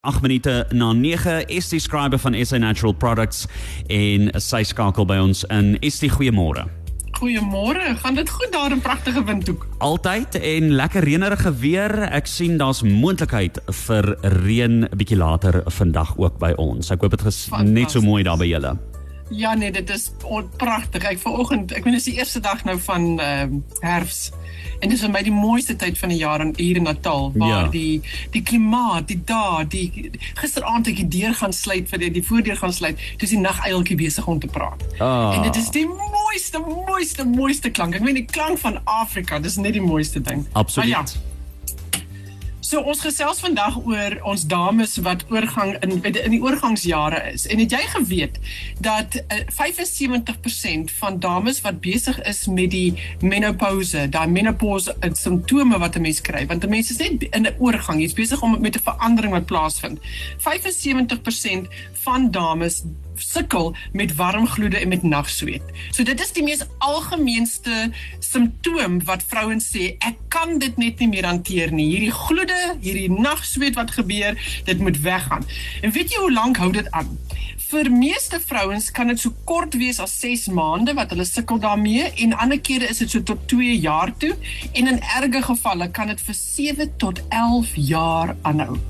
8 minute na 9 is die skrywer van SA Natural Products en sy skakel by ons in is die goeiemôre. Goeiemôre, gaan dit goed daar in pragtige Windhoek? Altyd en lekker reënerige weer. Ek sien daar's moontlikheid vir reën 'n bietjie later vandag ook by ons. Ek hoop dit is net so mooi daar by julle. Ja nee, dit is pragtig. Ek vanoggend, ek meen dis die eerste dag nou van ehm uh, herfs. En dis vir my die mooiste tyd van die jaar in hier in Natal waar ja. die die klimaat, die dae, die gisteraand ek die deur gaan sluit vir die, die voordeur gaan sluit, dis die naguiltjie besig om te praat. Oh. En dit is die mooiste mooiste mooiste klank. Ek meen die klank van Afrika, dis net die mooiste ding. Absoluut. Maar ja, So ons gesels vandag oor ons dames wat oorgang in in die oorgangsjare is. En het jy geweet dat uh, eh, 75% van dames wat besig is met die menopouse, daai menopause uh, simptome wat 'n mens kry, want 'n mens is net in 'n oorgang, jy's besig om met 'n verandering wat plaasvind. 75% van dames sukkel met warm gloede en met nagsweet. So dit is die mees algemeenste simptoom wat vrouens sê, ek kan dit net nie meer hanteer nie. Hierdie gloede, hierdie nagsweet wat gebeur, dit moet weggaan. En weet jy hoe lank hou dit aan? Vir meeste vrouens kan dit so kort wees as 6 maande wat hulle sukkel daarmee en ander kere is dit so tot 2 jaar toe en in erge gevalle kan dit vir 7 tot 11 jaar aanhou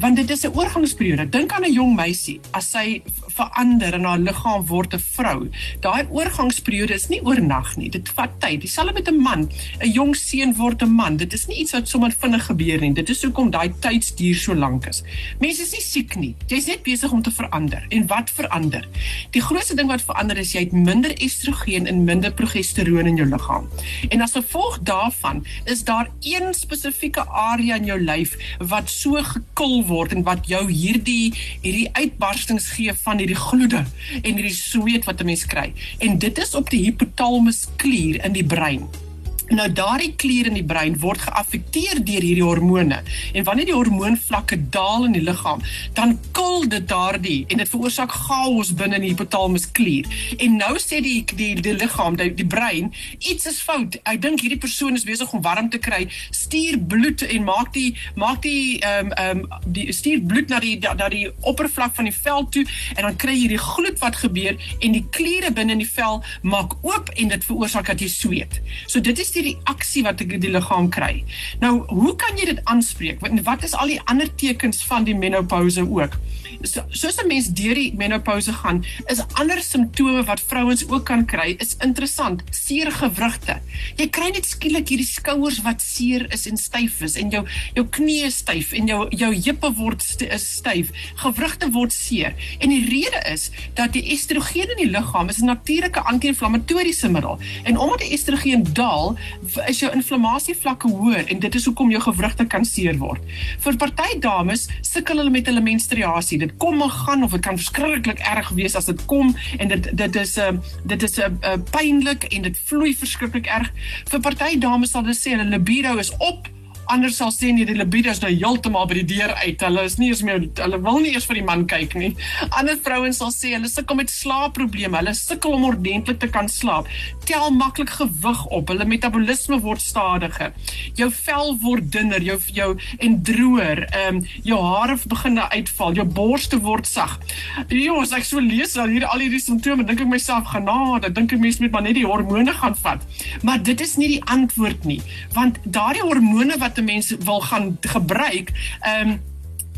want dit is 'n oorgangsperiode. Dink aan 'n jong meisie as sy verander en haar liggaam word 'n vrou. Daai oorgangsperiode is nie oornag nie. Dit vat tyd. Dieselfde met 'n man. 'n Jong seun word 'n man. Dit is nie iets wat sommer vinnig gebeur nie. Dit is hoekom daai tydsduur so lank is. Mense is nie siek nie. Jy's net besig om te verander. En wat verander? Die grootste ding wat verander is jy het minder estrogen en minder progesteroon in jou liggaam. En as gevolg daarvan is daar een spesifieke area in jou lyf wat so gekil word en wat jou hierdie hierdie uitbarstings gee van hierdie gloede en hierdie sweet wat 'n mens kry. En dit is op die hypothalamus klier in die brein. Nou daardie klier in die brein word geaffekteer deur hierdie hormone. En wanneer die hormoonvlakke daal in die liggaam, dan kil dit daardie en dit veroorsaak chaos binne in die hypothalamus klier. En nou sê die die die liggaam, die, die brein, iets is fout. Ek dink hierdie persoon is besig om warm te kry. Stuur bloed en maak die maak die ehm um, ehm um, die stuur bloed na die na die oppervlak van die vel toe en dan kry jy hierdie gloed wat gebeur en die kliere binne in die vel maak oop en dit veroorsaak dat jy sweet. So dit is die die reaksie wat die liggaam kry. Nou, hoe kan jy dit aanspreek? Wat is al die ander tekens van die menopouse ook? So, soos 'n mens deur die menopouse gaan, is ander simptome wat vrouens ook kan kry, is interessant. Seer gewrigte. Jy kry net skielik hierdie skouers wat seer is en styf is en jou jou knieë styf en jou jou heupe word styf. Gewrigte word seer. En die rede is dat die estrogen in die liggaam is 'n natuurlike anti-inflammatoriese middel. En omdat die estrogen daal, is jou inflammasievlakke hoër en dit is hoekom jou gewrigte kan seer word. Vir party dames sukkel hulle met hulle menstruasie. Dit kom en gaan of dit kan verskriklik erg wees as dit kom en dit dit is 'n uh, dit is 'n uh, uh, pynlik en dit vloei verskriklik erg. Vir party dames sal hulle sê hulle libido is op Anders sal sê nie die libido is nou heeltemal by die deur uit. Hulle is nie eens meer hulle wil nie eers vir die man kyk nie. Ander vrouens sal sê hulle sukkel met slaapprobleme. Hulle sukkel om ordentlik te kan slaap. Tel maklik gewig op. Hulle metabolisme word stadiger. Jou vel word dunner, jou jou en droër. Ehm um, jou hare begin uitval, jou borste word sag. Jongens, ek so lees al hier al hierdie simptome, dink ek myself, genade, dink ek mense moet maar net die hormone gaan vat. Maar dit is nie die antwoord nie, want daardie hormone wat 'n mens wil gaan gebruik, ehm um,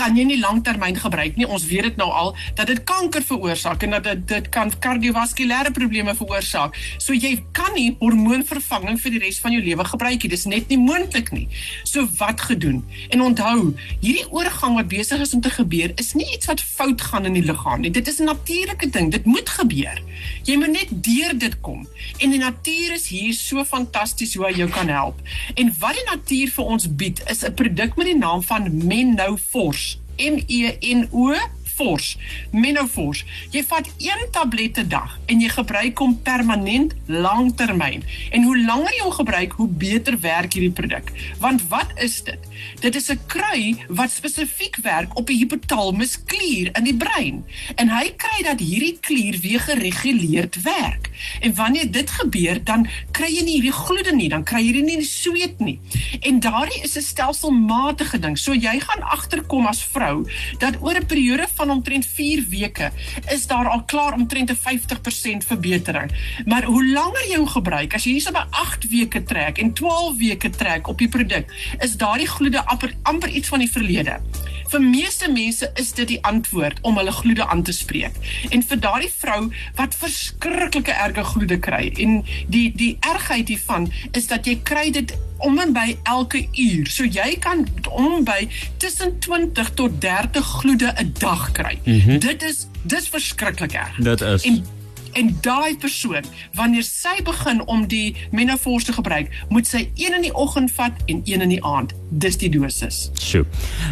kan jy nie lanktermyn gebruik nie. Ons weet dit nou al dat dit kanker veroorsaak en dat dit dit kan kardiovaskulêre probleme veroorsaak. So jy kan nie hormoonvervanging vir die res van jou lewe gebruik nie. Dis net nie moontlik nie. So wat gedoen? En onthou, hierdie oorgang wat besig is om te gebeur, is nie iets wat fout gaan in die liggaam nie. Dit is 'n natuurlike ding. Dit moet gebeur. Jy moet net deur dit kom. En die natuur is hier so fantasties hoe hy jou kan help. En wat die natuur vir ons bied, is 'n produk met die naam van Menopause. M E N O Force, Menopause. Jy vat een tablet 'n dag en jy gebruik hom permanent langtermyn. En hoe langer jy hom gebruik, hoe beter werk hierdie produk. Want wat is dit? Dit is 'n krui wat spesifiek werk op die hypothalamus klier in die brein. En hy kry dat hierdie klier weer gereguleerd werk. En wanneer dit gebeur, dan kry jy nie hierdie gloede nie, dan kry jy nie die sweet nie. En daardie is 'n stelselmatige ding. So jy gaan agterkom as vrou dat oor 'n periode van omtrent 4 weke is daar al klaar omtrent 'n 50% verbetering. Maar hoe langer jy hom gebruik, as jy hierso by 8 weke trek en 12 weke trek op die produk, is daardie gloede amper, amper iets van die verlede. Vir meeste mense is dit die antwoord om hulle gloede aan te spreek. En vir daardie vrou wat verskriklike erge gloede kry en die die ergheid hiervan is dat jy kry dit om en by elke uur. So jy kan om by tussen 20 tot 30 gloede 'n dag kry. Mm -hmm. Dit is dis verskriklik erg. Dit is. En en daai persoon wanneer sy begin om die menopause te gebruik, moet sy een in die oggend vat en een in die aand. Dis die dosis. Sjoe.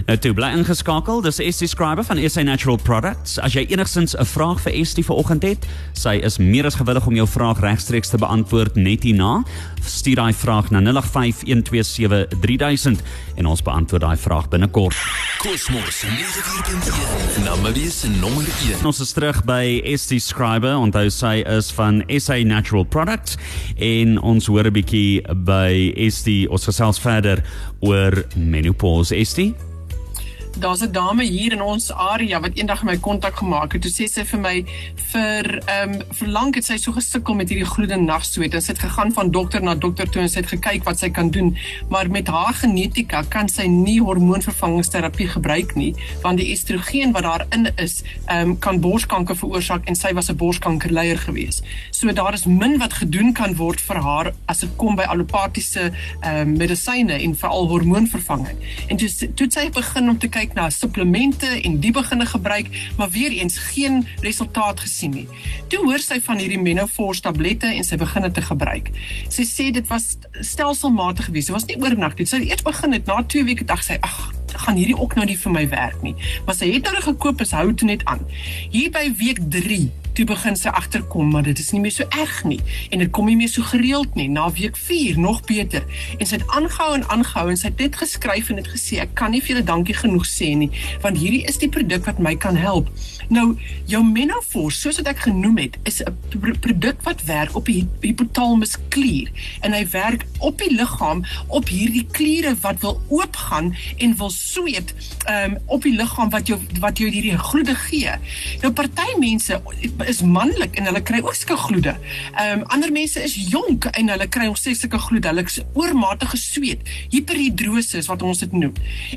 Nou toe bly ingeskakel. Dis Estie Scriber van SA Natural Products. As jy enigstens 'n vraag vir Estie vanoggend het, sy is meer as gewillig om jou vraag regstreeks te beantwoord net hierna. Stuur daai vraag na 0851273000 en ons beantwoord daai vraag binnekort. Kosmos 94.1 Namerie se nommer 1. Ons is terug by Estie Scriber. Onthou sy is van SA Natural Products en ons hoor 'n bietjie by Estie ons gesels verder oor menopause Estie daar's 'n dame hier in ons area wat eendag my kontak gemaak het. Toe sê sy vir my vir ehm um, vir lank het sy so gesukkel met hierdie gloede nagsweet. Sy het gegaan van dokter na dokter toe en sy het gekyk wat sy kan doen, maar met haar genetika kan sy nie hormoonvervangingsterapie gebruik nie, want die estrogen wat daarin is, ehm um, kan borskanker veroorsaak en sy was 'n borskankerleier gewees. So daar is min wat gedoen kan word vir haar as dit kom by allopatiese ehm um, medisyne en veral hormoonvervanging. En toe toe sy begin om te kyk kyk na supplemente en die beginne gebruik, maar weer eens geen resultaat gesien nie. Toe hoor sy van hierdie menopause tablette en sy begin dit te gebruik. Sy sê dit was stelselmatig geweest. Dit was nie oornag nie. Sy het eers begin het na 2 weke dag sy, ag, gaan hierdie ook nou nie vir my werk nie. Maar sy het nou gekoop, is hou dit net aan. Hier by week 3 toe begin sy agterkom maar dit is nie meer so erg nie. En dit kom nie meer so gereeld nie. Na week 4 nog beter. En sy het aangehou en aangehou en sy het net geskryf en het gesê ek kan nie vir julle dankie genoeg sê nie want hierdie is die produk wat my kan help. Nou jou menopause soos wat ek genoem het is 'n produk wat werk op die hypothalamus klier. En hy werk op die liggaam op hierdie kliere wat wil oopgaan en wil sweet um, op die liggaam wat jou wat jou hierdie gloede gee. Nou party mense is manlik en hulle kry ook sulke gloede. Ehm um, ander mense is jonk en hulle kry ons sê sulke gloede. Hulle is oormatige sweet, hiperhidrose wat ons dit noem.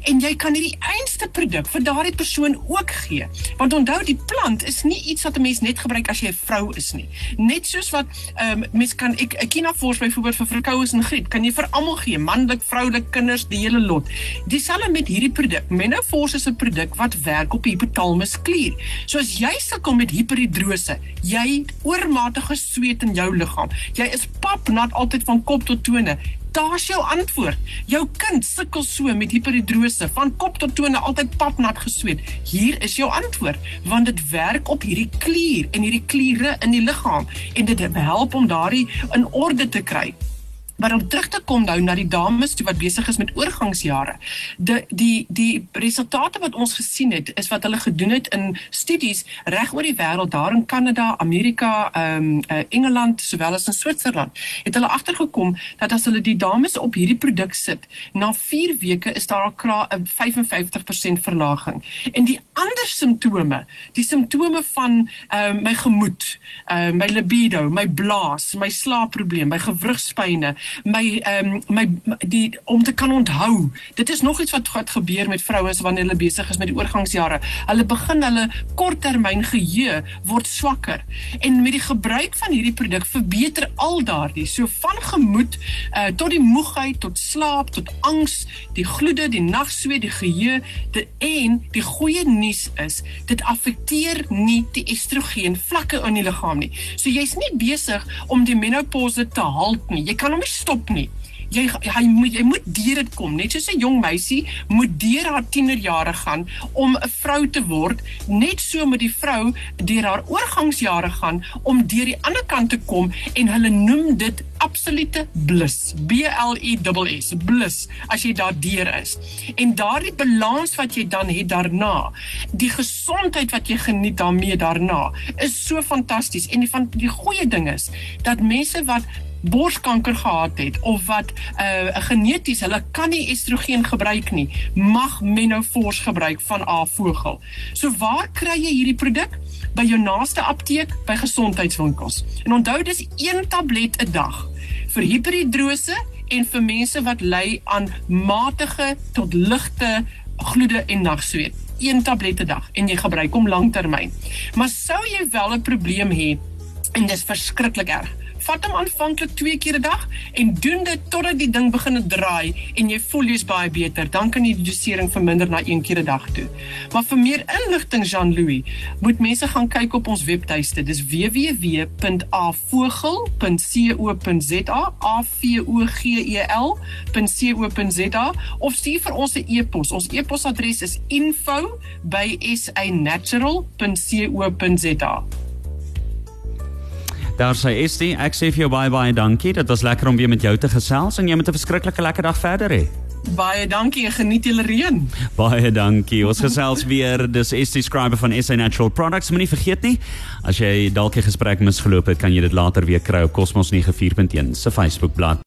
En jy kan hierdie einste produk vir daardie persoon ook gee. Want onthou die plant is nie iets wat 'n mens net gebruik as jy 'n vrou is nie. Net soos wat ehm um, mens kan ek Ekina Force byvoorbeeld vir verkoues en griep kan jy vir almal gee, manlik, vroulik, kinders, die hele lot. Dieselfde met hierdie produk. Menopause is 'n produk wat werk op die hypothalamus klier. So as jy sukkel met hiperhidrose hipotese. Jy oormatige sweet in jou liggaam. Jy is papnat altyd van kop tot tone. Daar's jou antwoord. Jou kind sukkel so met hiperhidrose, van kop tot tone altyd papnat gesweet. Hier is jou antwoord, want dit werk op hierdie klier en hierdie kliere in die liggaam en dit help om daardie in orde te kry. Maar om terug te kom nou na die dames wat besig is met oorgangsjare. Die die die resultate wat ons gesien het is wat hulle gedoen het in studies reg oor die wêreld, daar in Kanada, Amerika, ehm um, uh, Engeland sowel as in Switserland. Het hulle agtergekom dat as hulle die dames op hierdie produk sit, na 4 weke is daar al 'n 55% verlaging. En die ander simptome, die simptome van ehm uh, my gemoed, ehm uh, my libido, my blaas, my slaapprobleem, my gewrigspyne, my ehm um, my die om te kan onthou. Dit is nog iets wat wat gebeur met vrouens wanneer hulle besig is met die oorgangsjare. Hulle begin hulle korttermyn geheue word swakker. En met die gebruik van hierdie produk verbeter al daardie so van gemoed uh, tot die moegheid tot slaap tot angs, die gloede, die nagsweet, die geheue, die en die goeie nuus is dit affekteer nie die estrogen vlakke in die liggaam nie. So jy's nie besig om die menopouse te halt nie. Jy kan hom nie stop nie. jy hy moet jy moet deur dit kom. Net soos 'n jong meisie moet deur haar tienerjare gaan om 'n vrou te word, net so moet die vrou deur haar oorgangsjare gaan om deur die ander kant te kom en hulle noem dit absolute bliss. B L I S S. Bliss as jy daar deur is. En daardie balans wat jy dan het daarna, die gesondheid wat jy geniet daarmee daarna, is so fantasties. En die van die goeie ding is dat mense wat borskanker gehad het of wat uh, geneties hulle kan nie estrogen gebruik nie, mag Menopause gebruik van A Vogel. So waar kry jy hierdie produk? By jou naaste apteek, by gesondheidswinkels. En onthou dis een tablet 'n dag vir hiperhidrose en vir mense wat ly aan matige tot ligte gloede en nagsweet. Een tablet 'n dag en jy gebruik hom lanktermyn. Maar sou jy wel 'n probleem hê en dis verskriklik erg vat hom aanvanklik 2 keer 'n dag en doen dit totdat die ding begin draai en jy voel jy's baie beter. Dan kan jy die dosering verminder na 1 keer 'n dag toe. Maar vir meer inligting Jean-Louis, moet mense gaan kyk op ons webtuiste. Dis www.avogel.co.za, a v o g e l.co.za of stuur vir ons 'n e-pos. Ons e-posadres is info@sanatural.co.za. Daar sê Estie, ek sê vir jou baie baie dankie. Dit was lekker om weer met jou te gesels en jy moet 'n verskriklike lekker dag verder hê. Baie dankie en geniet julle reën. Baie dankie. Ons gesels weer. Dis Estie Scriber van SA Natural Products. Moenie vergeet nie, as jy dalk 'n gesprek misgeloop het, kan jy dit later weer kry op Cosmos 94.1 se Facebook bladsy.